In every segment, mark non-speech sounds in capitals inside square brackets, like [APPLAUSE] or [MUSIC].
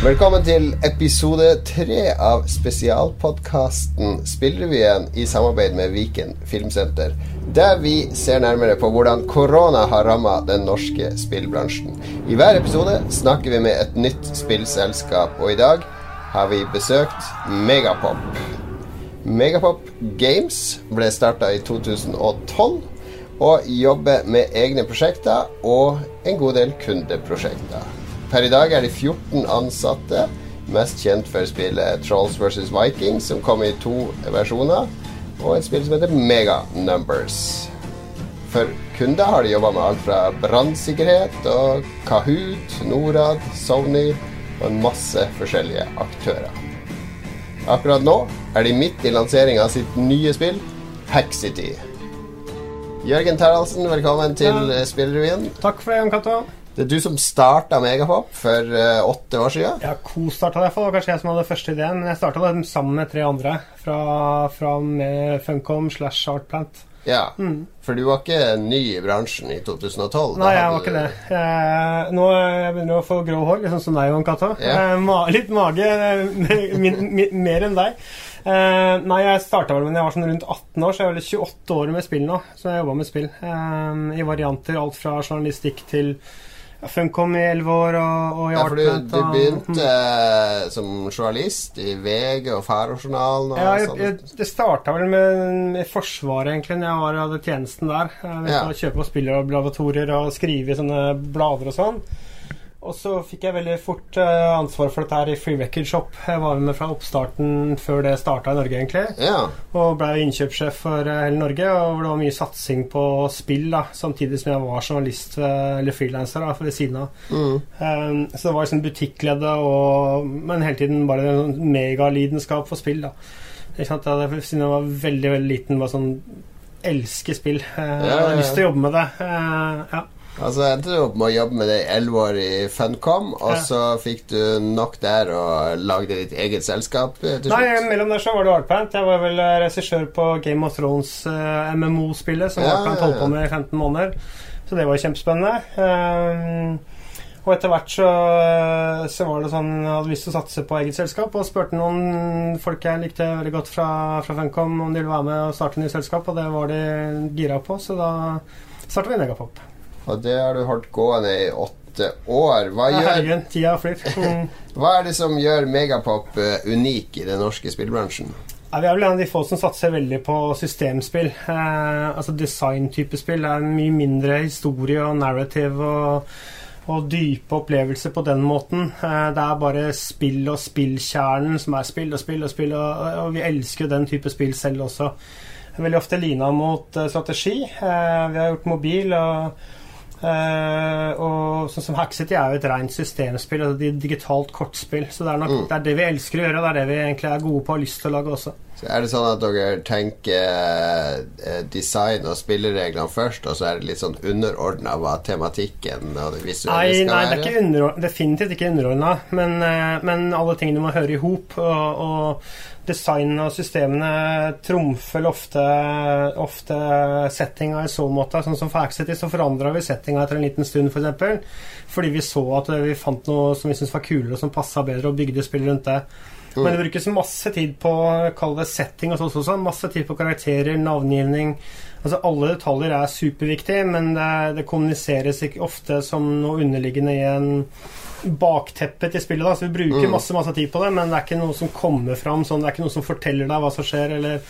Velkommen til episode tre av spesialpodkasten Spillrevyen i samarbeid med Viken Filmsenter, der vi ser nærmere på hvordan korona har ramma den norske spillbransjen. I hver episode snakker vi med et nytt spillselskap, og i dag har vi besøkt Megapop. Megapop Games ble starta i 2012 og jobber med egne prosjekter og en god del kundeprosjekter. Per i dag er de 14 ansatte, mest kjent for spillet Trolls vs. Vikings, som kom i to versjoner, og et spill som heter Mega Numbers. For kunder har de jobba med alt fra brannsikkerhet og Kahoot, Norad, Sony og en masse forskjellige aktører. Akkurat nå er de midt i lanseringa av sitt nye spill, Hackcity. Jørgen Taraldsen, velkommen til Ja. Spillrevyen. Takk for det, Jan Cato. Det er du som starta Megapop for uh, åtte år siden. Ja, Co-starta det, for det var kanskje jeg som hadde første ideen, men jeg starta det sammen med tre andre fra, fra Funcom slash Artplant. Ja, For du var ikke ny i bransjen i 2012? Mm. Nei, jeg var ikke det. Eh, nå begynner jeg å få grå hår, sånn som deg, Jon Cato. Ja. Eh, ma litt mage, eh, [LAUGHS] mer enn deg. Eh, nei, jeg starta vel da jeg var sånn rundt 18 år, så jeg er vel 28 år med spill nå. Så jeg jobba med spill. uh, I varianter, alt fra journalistikk til Funcom i 11 år og, og i Ja, for du, begynte uh, som journalist i VG og Færøyjournalen og Ja, jeg, jeg, det starta vel med, med Forsvaret, egentlig, når jeg var, hadde tjenesten der. Jeg vet, Ja. å Kjøpe og spille og laboratorier og skrive i sånne blader og sånn. Og så fikk jeg veldig fort eh, ansvar for dette her i Free Record Shop. Jeg var med fra oppstarten før det starta i Norge, egentlig. Ja, Og ble innkjøpssjef for eh, hele Norge, og det var mye satsing på spill, da, samtidig som jeg var journalist eh, eller frilanser da, ved siden av. mm. Um, så det var liksom butikklede, og Men hele tiden bare en megalidenskap for spill, da. Ikke sant? Jeg siden jeg var veldig, veldig liten, bare sånn elsker spill. Uh, ja, Jeg hadde lyst til å jobbe med det. Uh, ja. Altså endte du opp med å jobbe med det i elleve år i Funcom, og Ja. så fikk du nok der og lagde ditt eget selskap til slutt? Nei, mellom der så var det Artplant. Jeg var vel eh, regissør på Game of Thrones eh, MMO-spillet, som Ja, Artplant holdt på med i 15 måneder. Så det var kjempespennende. Um, og etter hvert så, så var det sånn Jeg hadde lyst til å satse på eget selskap, og spurte noen folk jeg likte veldig godt fra, fra Funcom om de ville være med og starte nytt selskap, og det var de gira på, så da starta vi Megapop. Og det har du holdt gående i åtte år. Hva, Ja, gjør. [LAUGHS] Mm. hva er det som gjør Megapop eh, unik i den norske spillbransjen? Ja, vi er vel en av de få som satser veldig på systemspill. Eh, altså design-type spill. Er mye mindre historie og narrative og, og dype opplevelser på den måten. Eh, det er bare spill og spillkjernen som er spill og spill og spill, og, og vi elsker den type spill selv også. Veldig ofte lina mot eh, strategi. Eh, vi har gjort mobil og Eh, og sånn som Hackcity er jo et rent systemspill, altså det digitalt kortspill. Så det er nok Mm. det, er det vi elsker å gjøre, og det er det vi egentlig er gode på og har lyst til å lage også. Så er det sånn at dere tenker eh, design og spillereglene først, og så er det litt sånn underordna hva tematikken og det visuelle Nei, skal nei det er være? ikke definitivt ikke underordna, men, eh, men alle tingene må høre i hop. Og, og design og systemene trumfer ofte, ofte settinga i så måte. Sånn som for Accity så forandra vi settinga etter en liten stund, f.eks. For eksempel, fordi vi så at vi fant noe som vi syntes var kulere, og som passa bedre, og bygde spill rundt det. Men det brukes masse tid på kall det setting og sånn også. Masse tid på karakterer, navngivning. Altså Alle detaljer er superviktig, men det, det kommuniseres ikke ofte som noe underliggende i en bakteppe til spillet. da Så Vi bruker masse masse tid på det, men det er ikke noe som kommer fram sånn. Det er ikke noe som forteller deg hva som skjer. Eller,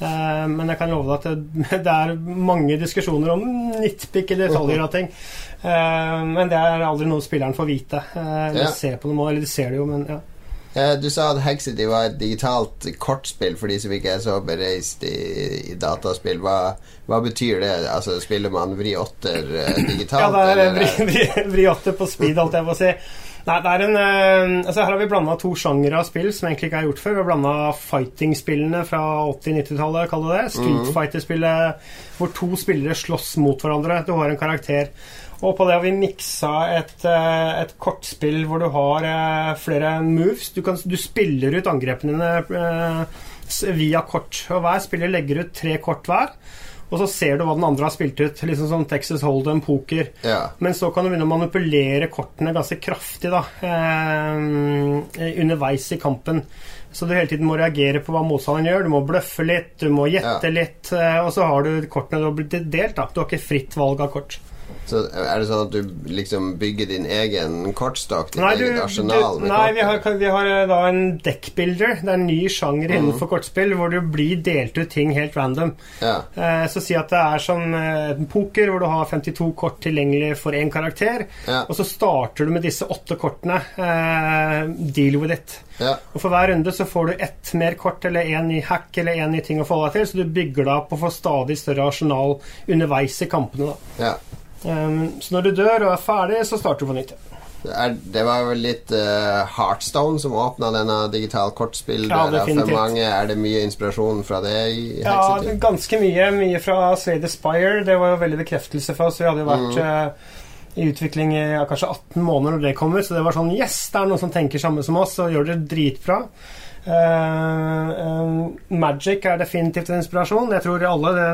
eh, men jeg kan love deg at det, [LAUGHS] det er mange diskusjoner om nitpikke detaljer og ting. Eh, men det er aldri noe spilleren får vite. Eh, eller Ja. se på noe, eller de ser det jo, men ja. Eh, Du sa at Hexity var et digitalt kortspill for de som ikke er så bereist i, i dataspill. Hva, hva betyr det? Altså Spiller man Vri 8 eh, digitalt? Ja, det er Vriotter vri, vri, vri 8 på speed, holdt jeg på å si. Nei, det er en eh, Altså Her har vi blanda to sjangere av spill som egentlig ikke er gjort før. Vi har blanda fighting-spillene fra 80-90-tallet, kall det det. Street Fighter-spillet hvor to spillere slåss mot hverandre. Du har en karakter. Og på det har vi miksa et, eh, et kortspill hvor du har eh, flere moves. Du, kan, du spiller ut angrepene dine eh, via kort. Og hver spiller legger ut tre kort hver. og så ser du hva den andre har spilt ut. Liksom som Texas Hold'em, poker. Ja. Men så kan du begynne å manipulere kortene ganske kraftig da, eh, underveis i kampen. Så du hele tiden må reagere på hva motstanderen gjør. Du må bløffe litt, du må gjette Ja. litt. Og så har du kortene du har blitt delt. da Du har ikke fritt valg av kort. Så er det sånn at du liksom bygger din egen kortstokk, Nei, du, arsenal? du, nei vi, har, vi har eh, da en deckbuilder. Det er en ny sjanger mm. innenfor kortspill hvor du blir delt ut ting helt random. Ja. Eh, så si at det er som eh, poker, hvor du har 52 kort tilgjengelig for én karakter. Ja. Og så starter du med disse åtte kortene. Eh, deal with it. ja. Og For hver runde så får du ett mer kort eller en ny hack eller en ny ting å forholde deg til, så du bygger deg opp og får stadig større arsenal underveis i kampene. da. ja. Um, så når du dør og er ferdig, så starter du på nytt. Det var vel litt uh, Heartstone som åpna denne digital kortspill Ja. Er det mye inspirasjon fra det i Ja, ganske mye. Mye fra Slade Spire. Det var jo veldig bekreftelse for oss. Vi hadde jo vært eh, i utvikling i ja, kanskje 18 måneder når det kom ut, så det var sånn Yes, det er noen som tenker samme som oss og gjør det dritbra. Eh, eh, Magic er definitivt en inspirasjon. Jeg tror alle, det,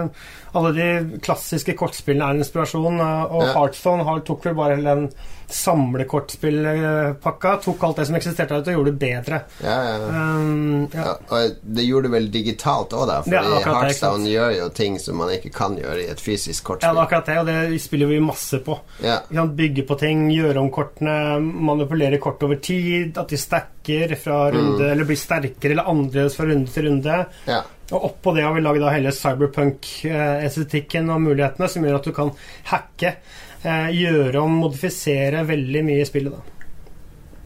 alle de klassiske kortspillene er en inspirasjon. eh, og Ja. Heartstone tok vel bare den samlekortspillpakka. Tok alt det som eksisterte der og gjorde det bedre. Ja, ja. Um, og det gjorde det vel digitalt òg, da. Fordi det. Heartstone gjør jo ting som man ikke kan gjøre i et fysisk kortspill. Ja, det er akkurat det, og det spiller vi masse på. Ja, Vi kan bygge på ting, gjøre om kortene, manipulere kort over tid, at de stacker fra runde, eller blir sterkere eller annerledes fra runde til runde. ja. Og oppå det har vi lagd hele cyberpunk-estetikken og mulighetene, som gjør at du kan hacke, eh, gjøre om, modifisere veldig mye i spillet. da.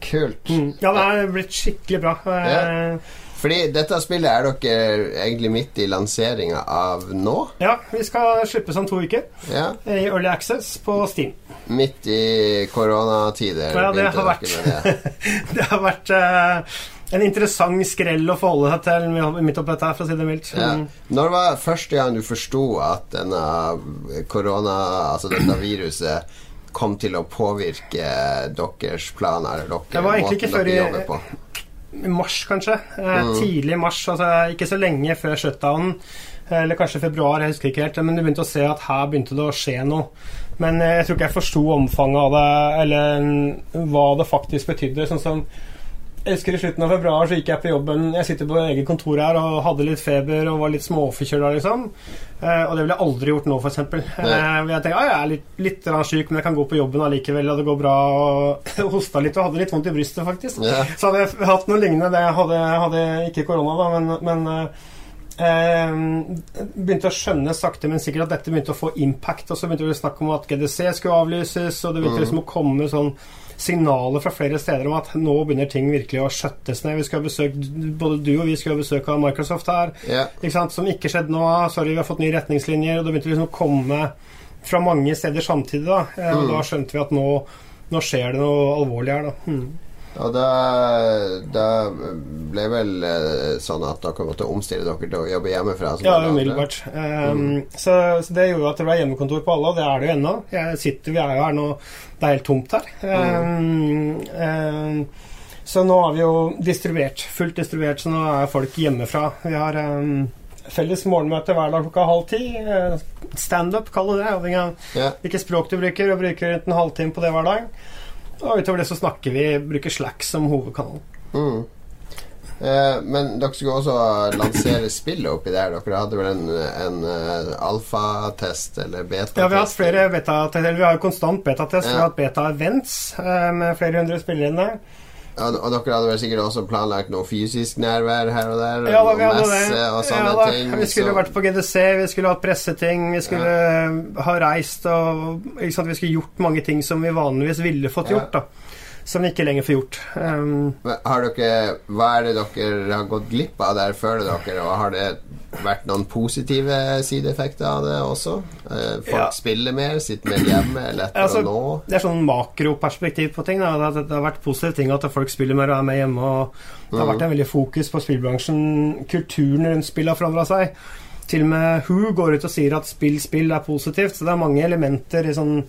Kult. Mm. Ja, det er blitt skikkelig bra. Ja. Fordi dette spillet er dere egentlig midt i lanseringa av nå. Ja, vi skal slippes om to uker Ja, i Early Access på Steam. Midt i koronatider Ja, det har vært det. [LAUGHS] Det har vært eh, en interessant skrell å forholde seg til midt oppi dette, for å si det mildt. Ja. Mm. Når var det første gang du forsto at denne korona, altså dette viruset, kom til å påvirke deres planer? Eller dere, måten dere i- jobber på? I mars, kanskje. Eh, Mm. Tidlig i mars. Altså ikke så lenge før shutdownen. eh, Eller kanskje februar, jeg husker ikke helt. Men du begynte å se at her begynte det å skje noe. Men eh, jeg tror ikke jeg forsto omfanget av det, eller mm, hva det faktisk betydde. Sånn som jeg husker I slutten av februar så gikk jeg på jobben Jeg sitter på eget kontor her og hadde litt feber og var litt småforkjøla, liksom. Eh, og det ville jeg aldri gjort nå, f.eks. Eh, jeg tenker, ah, jeg er litt, litt syk, men jeg kan gå på jobben allikevel, og det går bra. Og [LAUGHS] hosta litt og hadde litt vondt i brystet, faktisk. Ja. Så hadde jeg hatt noe lignende. Det hadde, hadde ikke korona, da, men, men eh, begynte å skjønne sakte, men sikkert at dette begynte å få impact. Og så begynte vi å snakke om at GDC skulle avlyses, og det begynte liksom å komme sånn signaler fra flere steder om at nå begynner ting virkelig å skjøttes ned. Vi skal ha besøk, både du og vi skulle ha besøk av Microsoft her, yeah. ikke sant? som ikke skjedde nå. Sorry, vi har fått nye retningslinjer, og det begynte liksom å komme fra mange steder samtidig. Da, Eh, og da skjønte vi at nå, nå skjer det noe alvorlig her. da. Hmm. Og da, da ble vel eh, sånn at dere måtte omstille dere til å jobbe hjemmefra? Ja, umiddelbart. Um, så, så det gjorde at det ble hjemmekontor på alle, og det er det jo ennå. Jeg sitter, Vi er jo her nå Det er helt tomt her. Um, um, så nå har vi jo distribuert, fullt distribuert, så nå er folk hjemmefra. Vi har felles morgenmøte hver dag klokka halv ti. Standup, kall det det. avhengig av yeah. hvilket språk du bruker. Og bruker rundt en halvtime på det hver dag. Og utover det så snakker vi, bruker Slack som hovedkanal. Mm. Eh, men dere skulle også lansere spillet oppi der. Dere hadde vel en, en eh, alfatest eller betatest? Ja, vi har hatt flere beta eller Vi har jo konstant betatest. Vi har hatt beta-events eh, med flere hundre spillere inne. Og, og dere hadde vel sikkert også planlagt noe fysisk nærvær her og der? Ja, da, vi hadde messe og sånne Ja, da. ting? Vi skulle så- vært på GDC, vi skulle hatt presseting, vi skulle ja. ha reist og? Vi skulle gjort mange ting som vi vanligvis ville fått gjort. da Som vi ikke lenger får gjort. Um, Har dere, hva er det dere har gått glipp av der, føler dere? Og har det vært noen positive sideeffekter av det også? Eh, folk Ja. spiller mer, sitter mer hjemme, lettere Altså, å nå? Det er sånn makroperspektiv på ting. Da. Det, det har vært positive ting at folk spiller mer og er med hjemme. Og det har vært en veldig fokus på spillbransjen. Kulturen rundt spill har forandra seg. Til og med Who går ut og sier at spill, spill er positivt. Så det er mange elementer i, sånn,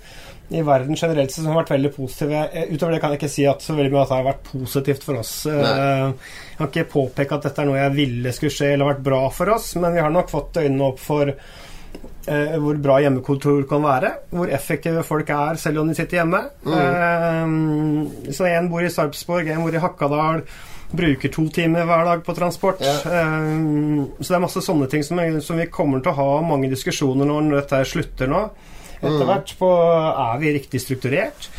i verden generelt som har vært veldig positive. Eh, Utover det kan jeg ikke si at så veldig mye at det har vært positivt for oss. Eh, Nei. Jeg kan ikke påpeke at dette er noe jeg ville skulle skje eller vært bra for oss, men vi har nok fått øynene opp for eh, hvor bra hjemmekontor kan være. Hvor effektive folk er selv om de sitter hjemme. Eh, så én bor i Sarpsborg, én bor i Hakadal. Bruker to timer hver dag på transport. Ja. Eh, så det er masse sånne ting som, som vi kommer til å ha mange diskusjoner når dette slutter nå. Etter hvert på er vi riktig strukturert.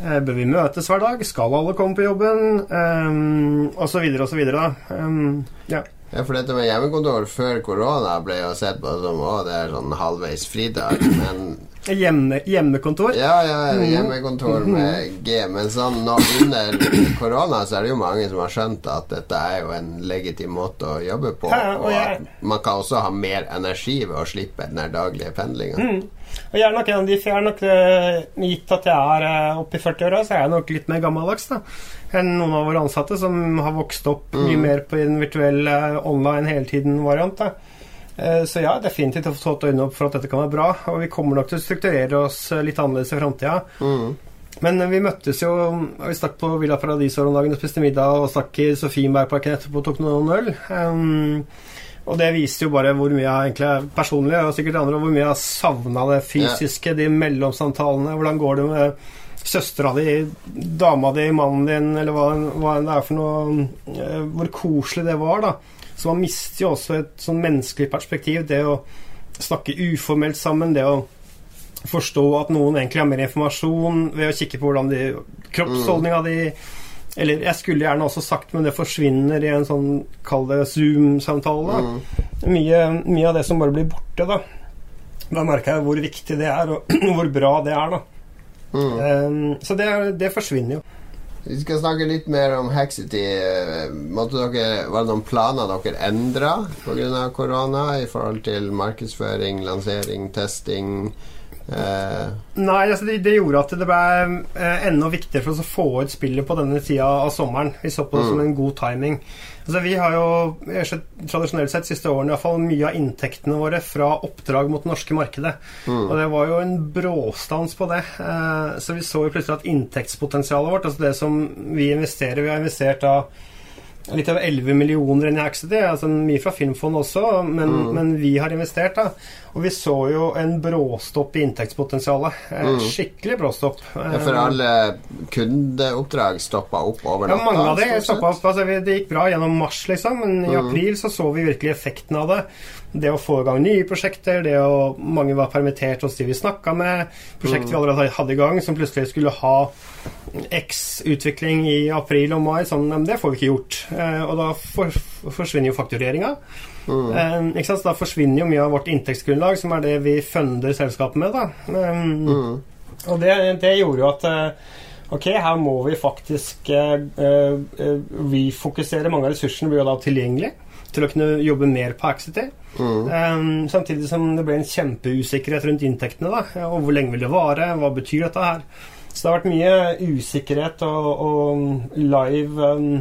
Eh, Bør vi møtes hver dag? Skal alle komme på jobben? Um, og så videre og så videre. da. Um, ja. Ja, for dette med hjemmekontor før korona ble jo sett på som å, det er sånn halvveis fridag. Men Hjemme, hjemmekontor. Ja, ja, hjemmekontor med G. Men sånn nå under [CLEARS THROAT] korona så er det jo mange som har skjønt at dette er jo en legitim måte å jobbe på. Ja, og Og jeg- at man kan også ha mer energi ved å slippe den daglige pendlinga. Og jeg er nok en av de, jeg er nok eh, gitt at jeg er eh, oppe i 40-åra, så er jeg nok litt mer gammeldags da enn noen av våre ansatte som har vokst opp mye mer på en virtuell eh, online hele tiden-variant. da. Eh, Så ja, definitivt har fått øynene opp for at dette kan være bra, og vi kommer nok til å strukturere oss eh, litt annerledes i framtida. Men eh, vi møttes jo Vi stakk på Villa Paradiso om dagen og spiste middag, og stakk i Sofienbergparken etterpå og tok noen øl. Um, og det viser jo bare hvor mye jeg egentlig personlig, og sikkert andre, hvor mye jeg savna det fysiske, de mellomsamtalene. Hvordan går det med søstera di, dama di, mannen din, eller hva, hva det er for noe. Hvor koselig det var, da. Så man mister jo også et sånn menneskelig perspektiv. Det å snakke uformelt sammen, det å forstå at noen egentlig har mer informasjon ved å kikke på hvordan de kroppsholdninga di Eller jeg skulle gjerne også sagt, men det forsvinner i en sånn, kall det Zoom-samtale. Mm. Mye, mye av det som bare blir borte, da. Da merker jeg hvor viktig det er, og [CLEARS THROAT] hvor bra det er, da. Um, så det, det forsvinner jo. Vi skal snakke litt mer om Haxity. Måtte dere, var det noen planer dere endra pga. korona i forhold til markedsføring, lansering, testing? Eh, Nei, altså det, det gjorde at det ble eh, enda viktigere for oss å få ut spillet på denne tida av sommeren. Vi så på det som en god timing. Altså Vi har jo tradisjonelt sett siste årene i hvert fall, mye av inntektene våre fra oppdrag mot det norske markedet. Og det var jo en bråstans på det. Eh, så vi så jo plutselig at inntektspotensialet vårt, altså det som vi investerer Vi har investert da litt over 11 millioner inn i Axity, altså mye fra Filmfond også, men, men vi har investert, da. Og vi så jo en bråstopp i inntektspotensialet. Mm. Skikkelig bråstopp. ja, for Eh, alle kundeoppdrag stoppa opp over ja, mange av de stoppa opp. Altså, det gikk bra gjennom mars, liksom, men i april så så vi virkelig effekten av det. Det å få i gang nye prosjekter, det å Mange var permittert hos de vi snakka med. Prosjekter vi allerede hadde i gang, som plutselig skulle ha X-utvikling i april og mai. Sånn, men det får vi ikke gjort. Eh, og da for, forsvinner jo faktureringa. Mm. ikke sant? Så da forsvinner jo mye av vårt inntektsgrunnlag, som er det vi funder selskapet med. da. Mm. Og det, det gjorde jo at eh, Ok, her må vi faktisk uh, eh, eh, refokusere. Mange av ressursene blir jo da tilgjengelig til å kunne jobbe mer på Axity. Um, samtidig som det ble en kjempeusikkerhet rundt inntektene. da, Og hvor lenge vil det vare? Hva betyr dette her? Så det har vært mye usikkerhet og, og live um,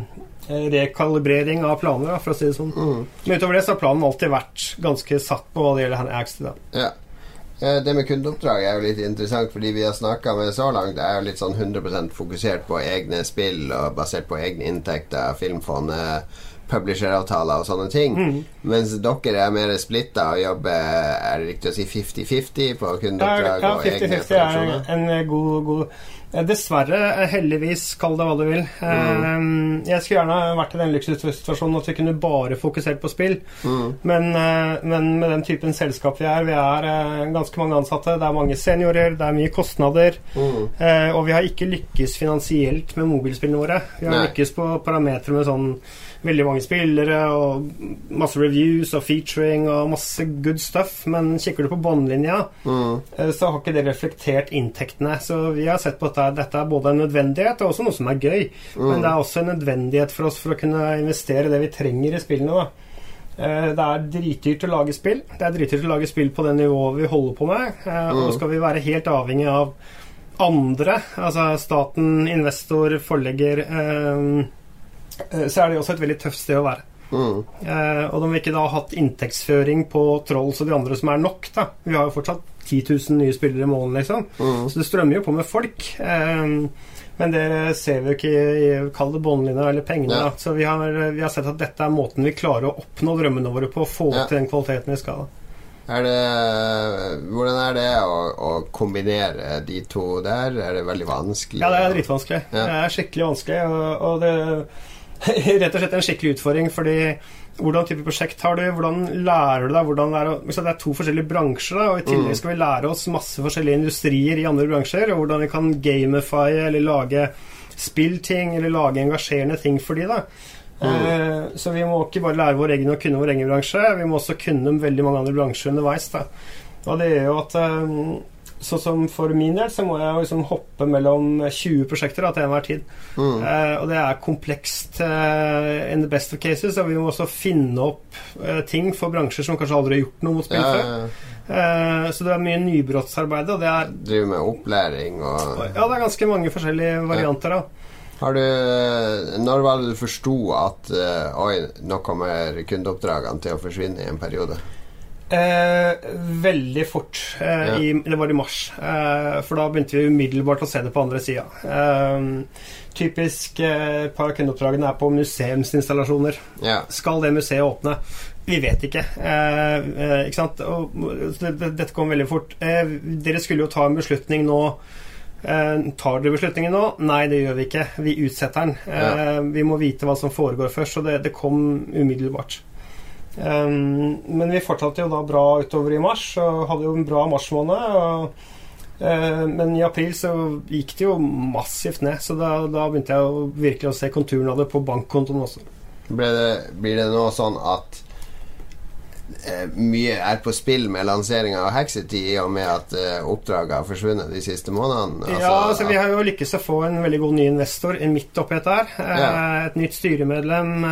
rekalibrering av planer, da, for å si det sånn. Men utover det så har planen alltid vært ganske satt på hva det gjelder Axity. Ja. Eh, Det med kundeoppdrag er jo litt interessant, fordi vi har snakka med så langt, det er jo litt sånn 100% fokusert på egne spill og basert på egne inntekter, filmfondet, publisheravtaler og sånne ting. Mens dere er mer splitta og jobber Er det riktig å si 50-50 på kundeoppdrag Ja, og egne 50-50 er en eh, god, god eh, Dessverre, eh, heldigvis, kall det hva du vil. Mm. Jeg skulle gjerne vært i den luksussituasjonen at vi kunne bare fokusert på spill. Men, eh, men med den typen selskap vi er, vi er eh, ganske mange ansatte, det er mange seniorer, det er mye kostnader. eh, Og vi har ikke lykkes finansielt med mobilspillene våre. Vi har Nei. lykkes på parametere med sånn veldig mange spillere og masse reviews og featuring og masse good stuff, men kikker du på båndlinja, mm. så har ikke det reflektert inntektene. Så vi har sett på at dette, er både en nødvendighet og også noe som er gøy, men det er også en nødvendighet for oss for å kunne investere det vi trenger i spillene. da. Eh, Det er dritdyrt å lage spill. Det er dritdyrt å lage spill på det nivået vi holder på med. eh, Og skal vi være helt avhengig av andre, altså staten, investor, forlegger eh, eh, Så er det også et veldig tøft sted å være. Mm. Eh, og de vi ikke da ha hatt inntektsføring på Trolls og de andre som er nok, da Vi har jo fortsatt 10 000 nye spillere i måneden, liksom. Så det strømmer jo på med folk. Eh, men det ser vi jo ikke i Kall det båndlinja eller pengene. Ja. Da. Så vi har, vi har sett at dette er måten vi klarer å oppnå drømmene våre på, å få Ja. til den kvaliteten vi skal. Er det, hvordan er det å, å kombinere de to der? Er det veldig vanskelig? Ja, det er dritvanskelig. Ja. Det er skikkelig vanskelig, og, og det [LAUGHS] rett og slett en skikkelig utfordring, fordi hvordan type prosjekt har du? Hvordan lærer du deg hvordan det er å Det er to forskjellige bransjer, da, og i tillegg skal vi lære oss masse forskjellige industrier i andre bransjer, og hvordan vi kan gamify eller lage spillting eller lage engasjerende ting for de da. Mm. så vi må ikke bare lære vår egen og kunne vår egen bransje, vi må også kunne veldig mange andre bransjer underveis. Da. Og det gjør jo at eh, Sånn som for min del, så må jeg liksom hoppe mellom 20 prosjekter da, til enhver tid. Eh, og det er komplekst eh, in the best of cases, og vi må også finne opp eh, ting for bransjer som kanskje aldri har gjort noe mot spill Ja, før. ja. Eh, så det er mye nybrottsarbeid, og det er Driver med opplæring og ja, det er ganske mange forskjellige varianter. da Har du Når var det du forsto at eh, Oi, nå kommer kundeoppdragene til å forsvinne i en periode? Eh, veldig fort. Eh, Ja. i, det var i mars. Eh, for da begynte vi umiddelbart å se det på andre sida. Eh, typisk eh, et par av kundeoppdragene er på museumsinstallasjoner. Ja. Skal det museet åpne? Vi vet ikke. Eh, eh, ikke sant? Og, det, det, dette kom veldig fort. Eh, dere skulle jo ta en beslutning nå. Eh, tar dere beslutningen nå? Nei, det gjør vi ikke. Vi utsetter den. Eh, Vi må vite hva som foregår først, så det, det kom umiddelbart. Um, men vi fortsatte jo da bra utover i mars, og hadde jo en bra marsmåned. Eh, men i april så gikk det jo massivt ned, så da, da begynte jeg å virkelig å se konturen av det på bankkontoen også. Det, blir det nå sånn at eh, mye er på spill med lanseringa av Hexity i og med at eh, oppdraget har forsvunnet de siste månedene? ja, altså Vi har jo lykkes å få en veldig god ny investor midt oppi dette her. Ja. Et nytt styremedlem.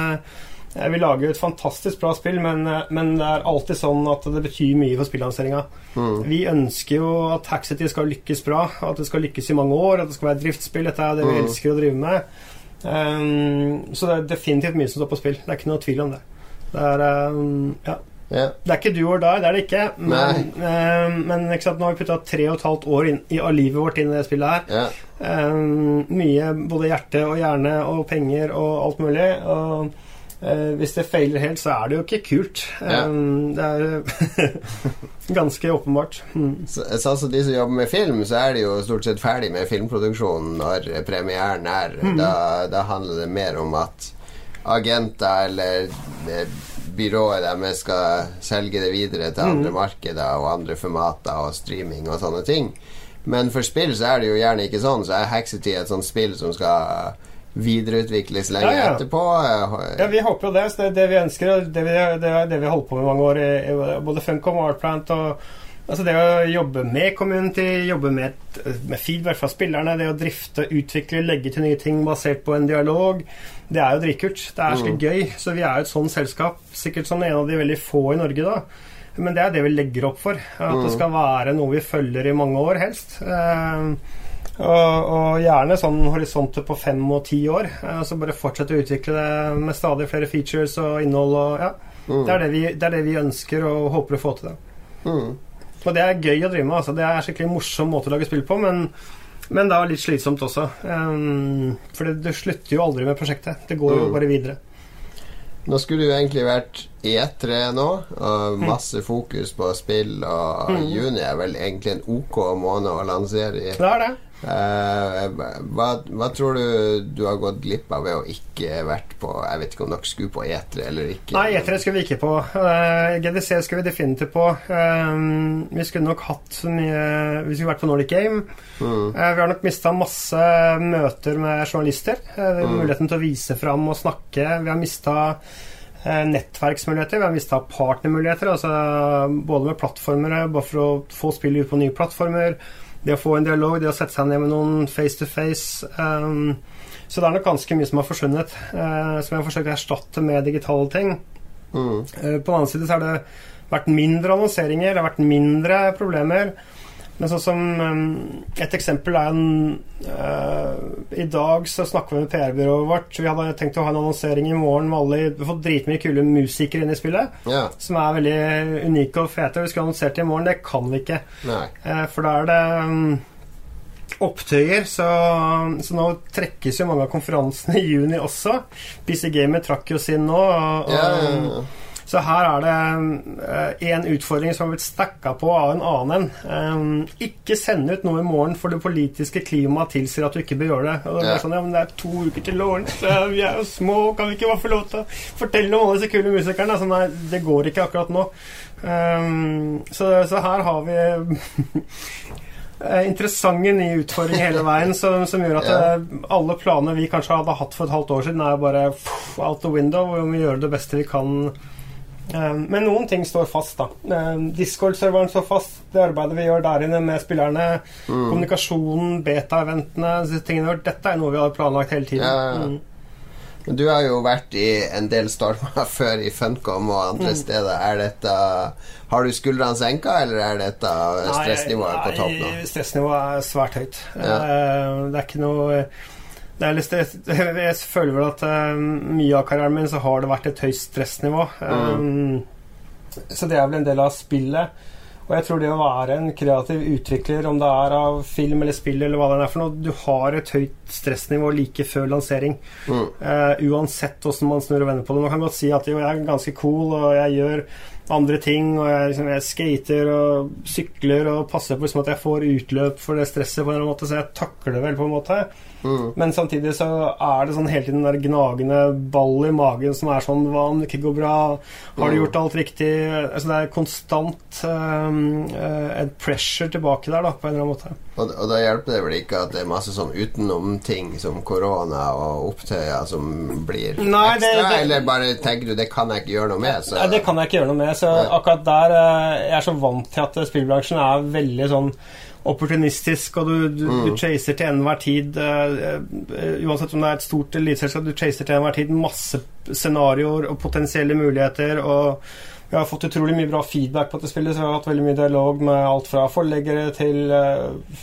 Vi lager jo et fantastisk bra spill, men, eh, men det er alltid sånn at det betyr mye for spillanseringa. Mm. Vi ønsker jo at Haxity skal lykkes bra, at det skal lykkes i mange år, at det skal være et driftsspill. Dette er det vi Mm. elsker å drive med. Um, så det er definitivt mye som står på spill. Det er ikke noe tvil om det. Det er, um, ja. yeah. det er ikke du or die, det er det ikke. Men, um, men ikke sant, nå har vi putta tre og et halvt år inn, i, av livet vårt inn i det spillet her. Yeah. Um, mye både hjerte og hjerne og penger og alt mulig. Og eh, hvis det feiler helt, så er det jo ikke kult. Ja. Um, det er [LAUGHS] ganske åpenbart. Mm. Så, så altså, de som jobber med film, så er de jo stort sett ferdig med filmproduksjonen når premieren er. Mm. Da, da handler det mer om at agenter eller eh, byrået deres skal selge det videre til Mm. andre markeder og andre formater og streaming og sånne ting. Men for spill så er det jo gjerne ikke sånn, så er Hexity et sånt spill som skal videreutvikles lenge Ja, ja. etterpå. Eh, Ja, vi håper jo det. Så det er det vi ønsker, og det, vi, det er det vi har holdt på med i mange år. i- i Både Funcom og Artplant. Og, altså det å jobbe med community, jobbe med, med feedback fra spillerne, det å drifte, utvikle, legge til nye ting basert på en dialog, det er jo dritkult. Det er skikkelig gøy. Så vi er jo et sånt selskap, sikkert som en av de veldig få i Norge, da. Men det er det vi legger opp for. At det skal være noe vi følger i mange år, helst. Eh, og, og gjerne sånn horisonter på fem og ti år. Eh, så bare fortsette å utvikle det med stadig flere features og innhold. Og, ja. det, er det, vi, det er det vi ønsker og håper å få til. det mm. Og det er gøy å drive med. Altså. Det er en skikkelig morsom måte å lage spill på, men, men er litt slitsomt også. Um, for det, du slutter jo aldri med prosjektet. Det går jo Mm. bare videre. Nå skulle det jo egentlig vært E3 nå, og masse fokus på spill, og Mm. juni er vel egentlig en ok måned å lansere i. Det er det. Eh, hva, hva tror du du har gått glipp av ved å ikke vært på Jeg vet ikke om dere skulle på E3 eller ikke. Nei, E3 skal vi ikke på. Uh, GDC skulle vi definitivt på. Eh, vi skulle nok hatt mye Vi skulle vært på Nordic Game. Mm. Eh, vi har nok mista masse møter med journalister. Mm. Muligheten til å vise fram og snakke. Vi har mista nettverksmuligheter, vi har mista partnermuligheter. Altså både med plattformere, bare for å få spillet ut på nye plattformer. Det å få en dialog, det å sette seg ned med noen face to face. Um, så det er nok ganske mye som har forsvunnet, uh, som jeg har forsøkt å erstatte med digitale ting. Mm. Uh, På den annen side så har det vært mindre annonseringer, det har vært mindre problemer. Men sånn som um, Et eksempel er en eh, I dag så snakker vi med PR-byrået vårt. Vi hadde tenkt å ha en annonsering i morgen med alle Vi har fått dritmye kule musikere inn i spillet. Ja. Som er veldig unike og fete. Vi skulle annonsert det i morgen. Det kan vi ikke. Nei. Eh, For da er det mm, opptøyer, så, så nå trekkes jo mange av konferansene i juni også. PC Gamer trakk jo sin nå. Og, Ja, ja, ja. Så her er det én utfordring som har blitt stacka på av en annen en. ikke sende ut noe i morgen for det politiske klimaet tilsier at du ikke bør gjøre det. Og det, er sånn, ja, men det er to uker til Lawrence, vi er jo små, kan vi ikke bare få lov til å fortelle om alle disse kule musikerne? Altså, nei, det går ikke akkurat nå. Um, så, så, her har vi [LAUGHS] interessante nye utfordringer hele veien som, som gjør at ja. alle planer vi kanskje hadde hatt for et halvt år siden, er bare out the window. Og vi må gjøre det beste vi kan. Um, men noen ting står fast, da. Um, Discord-serveren står fast. Det arbeidet vi gjør der inne med spillerne, mm. kommunikasjonen, beta-eventene Dette er noe vi har planlagt hele tiden. Ja. Mm. Men du har jo vært i en del stormer [LAUGHS] før i Funcom og andre mm. steder. Er dette Har du skuldrene senka, eller er dette stressnivået på topp nå? Nei, stressnivået er svært høyt. Ja. Eh, det er ikke noe det litt. [LAUGHS] Jeg føler vel at uh, mye av karrieren min så har det vært et høyt stressnivå. Mm. Um, så det er vel en del av spillet. Og jeg tror det å være en kreativ utvikler, om det er av film eller spill eller hva det er for noe, du har et høyt stressnivå like før lansering. Mm. Uh, uansett hvordan man snur og vender på det. Man kan godt si at jo, jeg er ganske cool, og jeg gjør andre ting, og jeg, liksom, jeg skater og sykler og passer på liksom, at jeg får utløp for det stresset på en eller annen måte, så jeg takler det vel på en måte. Mm. Men samtidig så er det sånn hele tiden den der gnagende ball i magen som er sånn Hva om det ikke går bra? Har du mm. gjort alt riktig? Altså Det er konstant um, uh, et pressure tilbake der, da, på en eller annen måte. Og, og da hjelper det vel ikke at det er masse sånn utenomting som korona og opptøyer som blir Nei, ekstra? Det, det, eller bare tenker du det kan jeg ikke gjøre noe med? Så. Nei, det kan jeg ikke gjøre noe med. Så akkurat der uh, Jeg er så vant til at spillbransjen er veldig sånn opportunistisk, og du, du, mm. du chaser til enhver tid uh, Uansett om det er et stort eliteselskap, du chaser til enhver tid masse scenarioer og potensielle muligheter. og vi har fått utrolig mye bra feedback på dette spillet, så vi har hatt veldig mye dialog med alt fra forleggere til uh,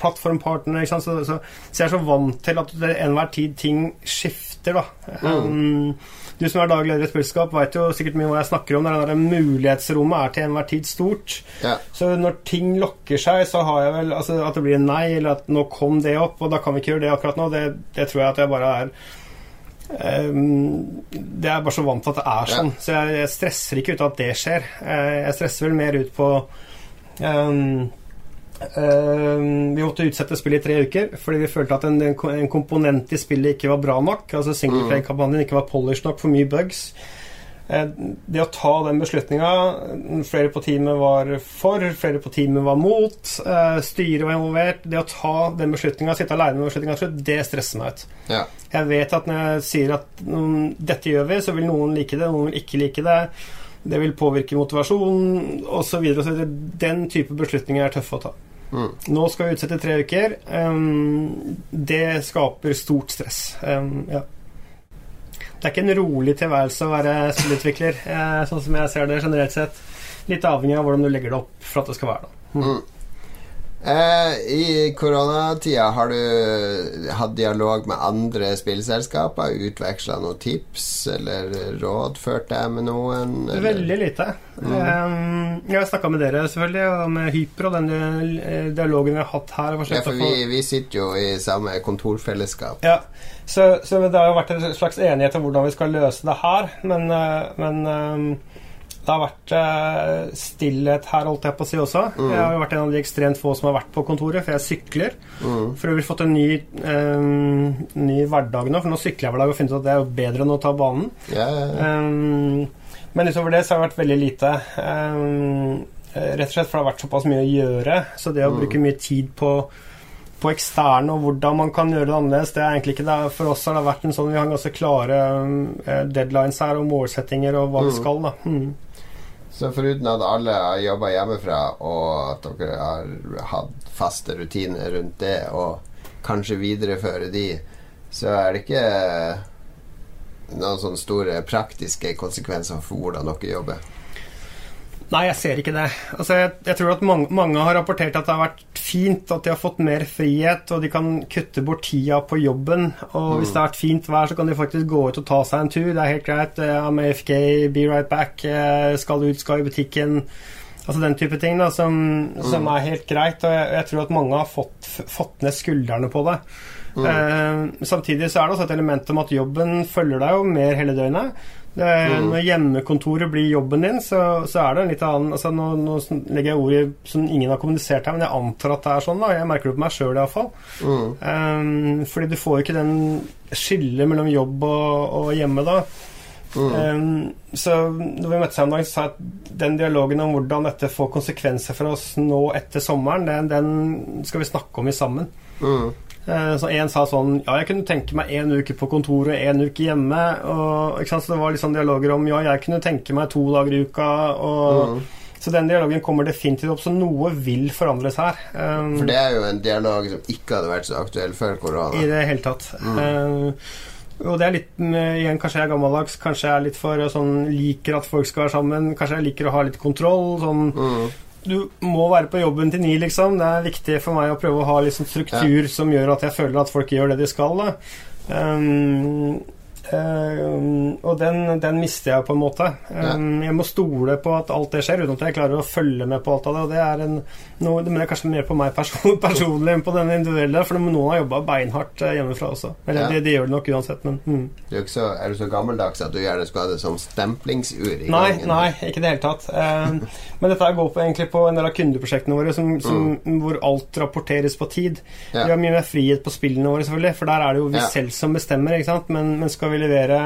plattformpartnere. Så, så, så, jeg er så vant til at det enhver tid ting skifter, da. Mm. Um, du som er daglig leder i et spillskap, veit jo sikkert mye hva jeg snakker om. Det mulighetsrommet er til enhver tid stort. Ja. Så når ting lokker seg, så har jeg vel altså, At det blir nei, eller at nå kom det opp, og da kan vi ikke gjøre det akkurat nå, det, det tror jeg at jeg bare er Um, det er bare så vant til at det er sånn. Ja. Så jeg, jeg, stresser ikke ut av at det skjer. Jeg, jeg stresser vel mer ut på um, Uh, vi måtte utsette spillet i tre uker fordi vi følte at en, en komponent i spillet ikke var bra nok. Altså Singleplay-kampanjen ikke var polished nok, for mye bugs. Uh, det å ta den beslutninga Flere på teamet var for, flere på teamet var mot. Uh, styret var involvert. Det å ta den beslutninga, sitte aleine med beslutninga, det stresser meg ut. Ja. Jeg vet at når jeg sier at um, dette gjør vi, så vil noen like det, noen vil ikke like det. Det vil påvirke motivasjonen osv. Den type beslutninger er tøffe å ta. Mm. Nå skal vi utsette tre uker. Um, det skaper stort stress. Um, ja. Det er ikke en rolig tilværelse å være spillutvikler, uh, sånn som jeg ser det generelt sett. Litt avhengig av hvordan du legger det opp for at det skal være det. Mm. Eh, I koronatida har du hatt dialog med andre spillselskaper? Utveksla noen tips eller rådført deg med noen? Eller? Veldig lite. Mm. Jeg har snakka med dere selvfølgelig, og med Hyper og den eh, dialogen vi har hatt her. Ja, for vi, vi, sitter jo i samme kontorfellesskap. Ja, så, så, det har jo vært en slags enighet om hvordan vi skal løse det her, men, eh, men det har vært uh, stillhet her, holdt jeg på å si også. Mm. Jeg har jo vært en av de ekstremt få som har vært på kontoret, for jeg sykler. Mm. For øvrig fått en ny, um, ny, hverdag nå, for nå sykler jeg hver dag og finner ut at det er bedre enn å ta banen. Yeah. Um, men utover det så har det vært veldig lite. Um, rett og slett for det har vært såpass mye å gjøre. Så det å mm. bruke mye tid på på eksterne og hvordan man kan gjøre det annerledes. Det er egentlig ikke det. For oss har det vært en sånn Vi har ganske klare deadlines her og målsettinger og hva vi skal. da. Mm. Så foruten at alle har jobba hjemmefra, og at dere har hatt faste rutiner rundt det, og kanskje videreføre de, så er det ikke noen sånne store praktiske konsekvenser for hvordan dere jobber. Nei, jeg ser ikke det. Altså, jeg, jeg tror at mange, mange, har rapportert at det har vært fint, at de har fått mer frihet, og de kan kutte bort tida på jobben. Og mm. hvis det har vært fint vær, så kan de faktisk gå ut og ta seg en tur. Det er helt greit. I'm AFK, be right back, eh, skal ut, skal i butikken. Altså den type ting da, som, mm. som er helt greit. Og jeg, jeg, tror at mange har fått, fått ned skuldrene på det. Mm. Eh, samtidig så er det også et element om at jobben følger deg jo mer hele døgnet. Når hjemmekontoret blir jobben din, så, så er det en litt annen altså nå, nå legger jeg ord i som ingen har kommunisert her, men jeg antar at det er sånn. da Jeg merker det på meg sjøl iallfall. Mm. Um, fordi du får jo ikke den skillet mellom jobb og, og hjemme da. Mm. Um, så når vi møttes her en dag, så sa jeg at den dialogen om hvordan dette får konsekvenser for oss nå etter sommeren, den, den skal vi snakke om i sammen. Mm. Eh, så En sa sånn Ja, jeg kunne tenke meg én uke på kontoret én uke hjemme. Og, Så det var sånn dialoger om ja, jeg kunne tenke meg to dager i uka. Og, mm. Så den dialogen kommer definitivt opp, så noe vil forandres her. Um, For det er jo en dialog som ikke hadde vært så aktuell før korona. I det hele tatt. Mm. Uh, og det er litt igjen, Kanskje jeg er gammeldags, kanskje jeg er litt for sånn liker at folk skal være sammen. Kanskje jeg liker å ha litt kontroll. Sånn mm du må være på jobben til ni, liksom. Det er viktig for meg å prøve å ha liksom struktur ja. som gjør at jeg føler at folk gjør det de skal. Da. Um, um, og den, den, mister jeg på en måte. Um. Jeg må stole på at alt det skjer, uten at jeg klarer å følge med på alt av det. Og det er en, noe, det er kanskje mer på meg person, [LAUGHS] personlig enn på den individuelle, for noen har jobba beinhardt eh, hjemmefra også. Eller ja. det, de gjør det nok uansett, men mm. du er, så, er, du så gammeldags at du gjerne skulle ha det som stemplingsur i nei, gangen? Nei, ikke i det hele tatt. Um, [LAUGHS] men dette går på, egentlig på en del av kundeprosjektene våre som, som, mm. hvor alt rapporteres på tid. Ja. Vi har mye mer frihet på spillene våre, selvfølgelig, for der er det jo vi selv som bestemmer, ikke sant? Men, men skal vi levere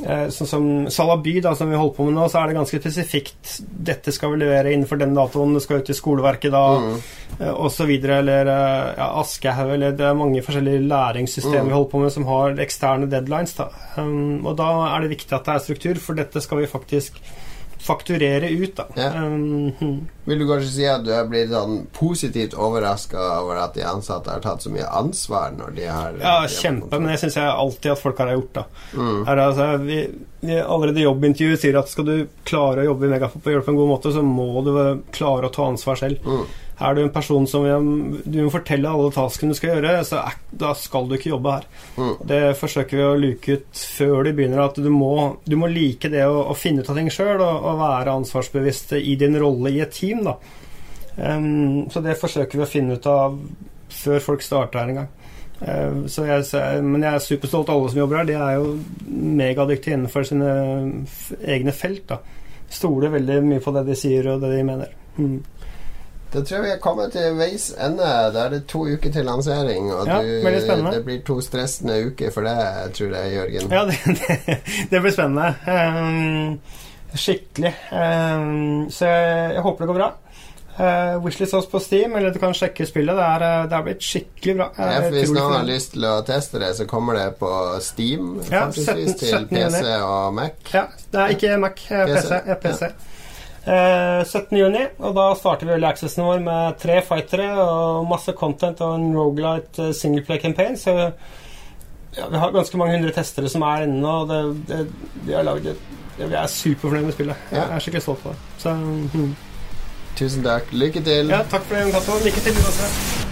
Eh, sånn som Salaby, da, som vi holder på med nå, så er det ganske spesifikt. Dette skal vi levere innenfor den datoen, det skal ut i skoleverket da, mm. Eh, osv. Eller eh, ja, Aschehoug, eller det er mange forskjellige læringssystemer mm. vi holder på med som har eksterne deadlines. Da. Um, og da er det viktig at det er struktur, for dette skal vi faktisk fakturere ut, da. Ja. Um, [LAUGHS] Vil du kanskje si at du blitt sånn positivt overraska over at de ansatte har tatt så mye ansvar når de har Ja, kjempe, men det syns jeg alltid at folk har gjort, da. Mm. Er, altså, vi, vi, allerede jobbintervjuet sier at skal du klare å jobbe i det på en god måte, så må du klare å ta ansvar selv. Mm. Er du en person som du må fortelle alle taskene du skal gjøre, så er, da skal du ikke jobbe her. Mm. Det forsøker vi å luke ut før du begynner, at du må, du må like det å, å, finne ut av ting sjøl og, og, være ansvarsbevisst i din rolle i et team. Da. Um, så det forsøker vi å finne ut av før folk starter her en gang. Uh, jeg, men jeg er superstolt av alle som jobber her. De er jo megadyktige innenfor sine egne felt. Da. Stoler veldig mye på det de sier og det de mener. Mm. Da tror jeg vi er kommet til veis ende. Da er det to uker til lansering. Og ja, du, det blir to stressende uker for deg, tror jeg, Jørgen. Ja, det, [LAUGHS] det, det blir spennende. Um, skikkelig. Um, så jeg, jeg, håper det går bra. Uh, Wishlist oss på Steam, eller du kan sjekke spillet. Det er, det er blitt skikkelig bra. Ja, hvis noen har lyst til å teste det, så kommer det på Steam ja, 17, til PC og Mac. Ja, det er ikke Mac, PC. PC. PC. Ja. Eh, 17.6, og da starter vi accessen vår med tre fightere og masse content og en Rogalight eh, singleplay campaign. Så ja, vi har ganske mange hundre testere som er inne, og det, det, vi har laget det, Vi er superfornøyd med spillet. Jeg er skikkelig stolt av det. Så, hmm. Tusen takk. Lykke til. Ja, takk for det, Lykke til. Også.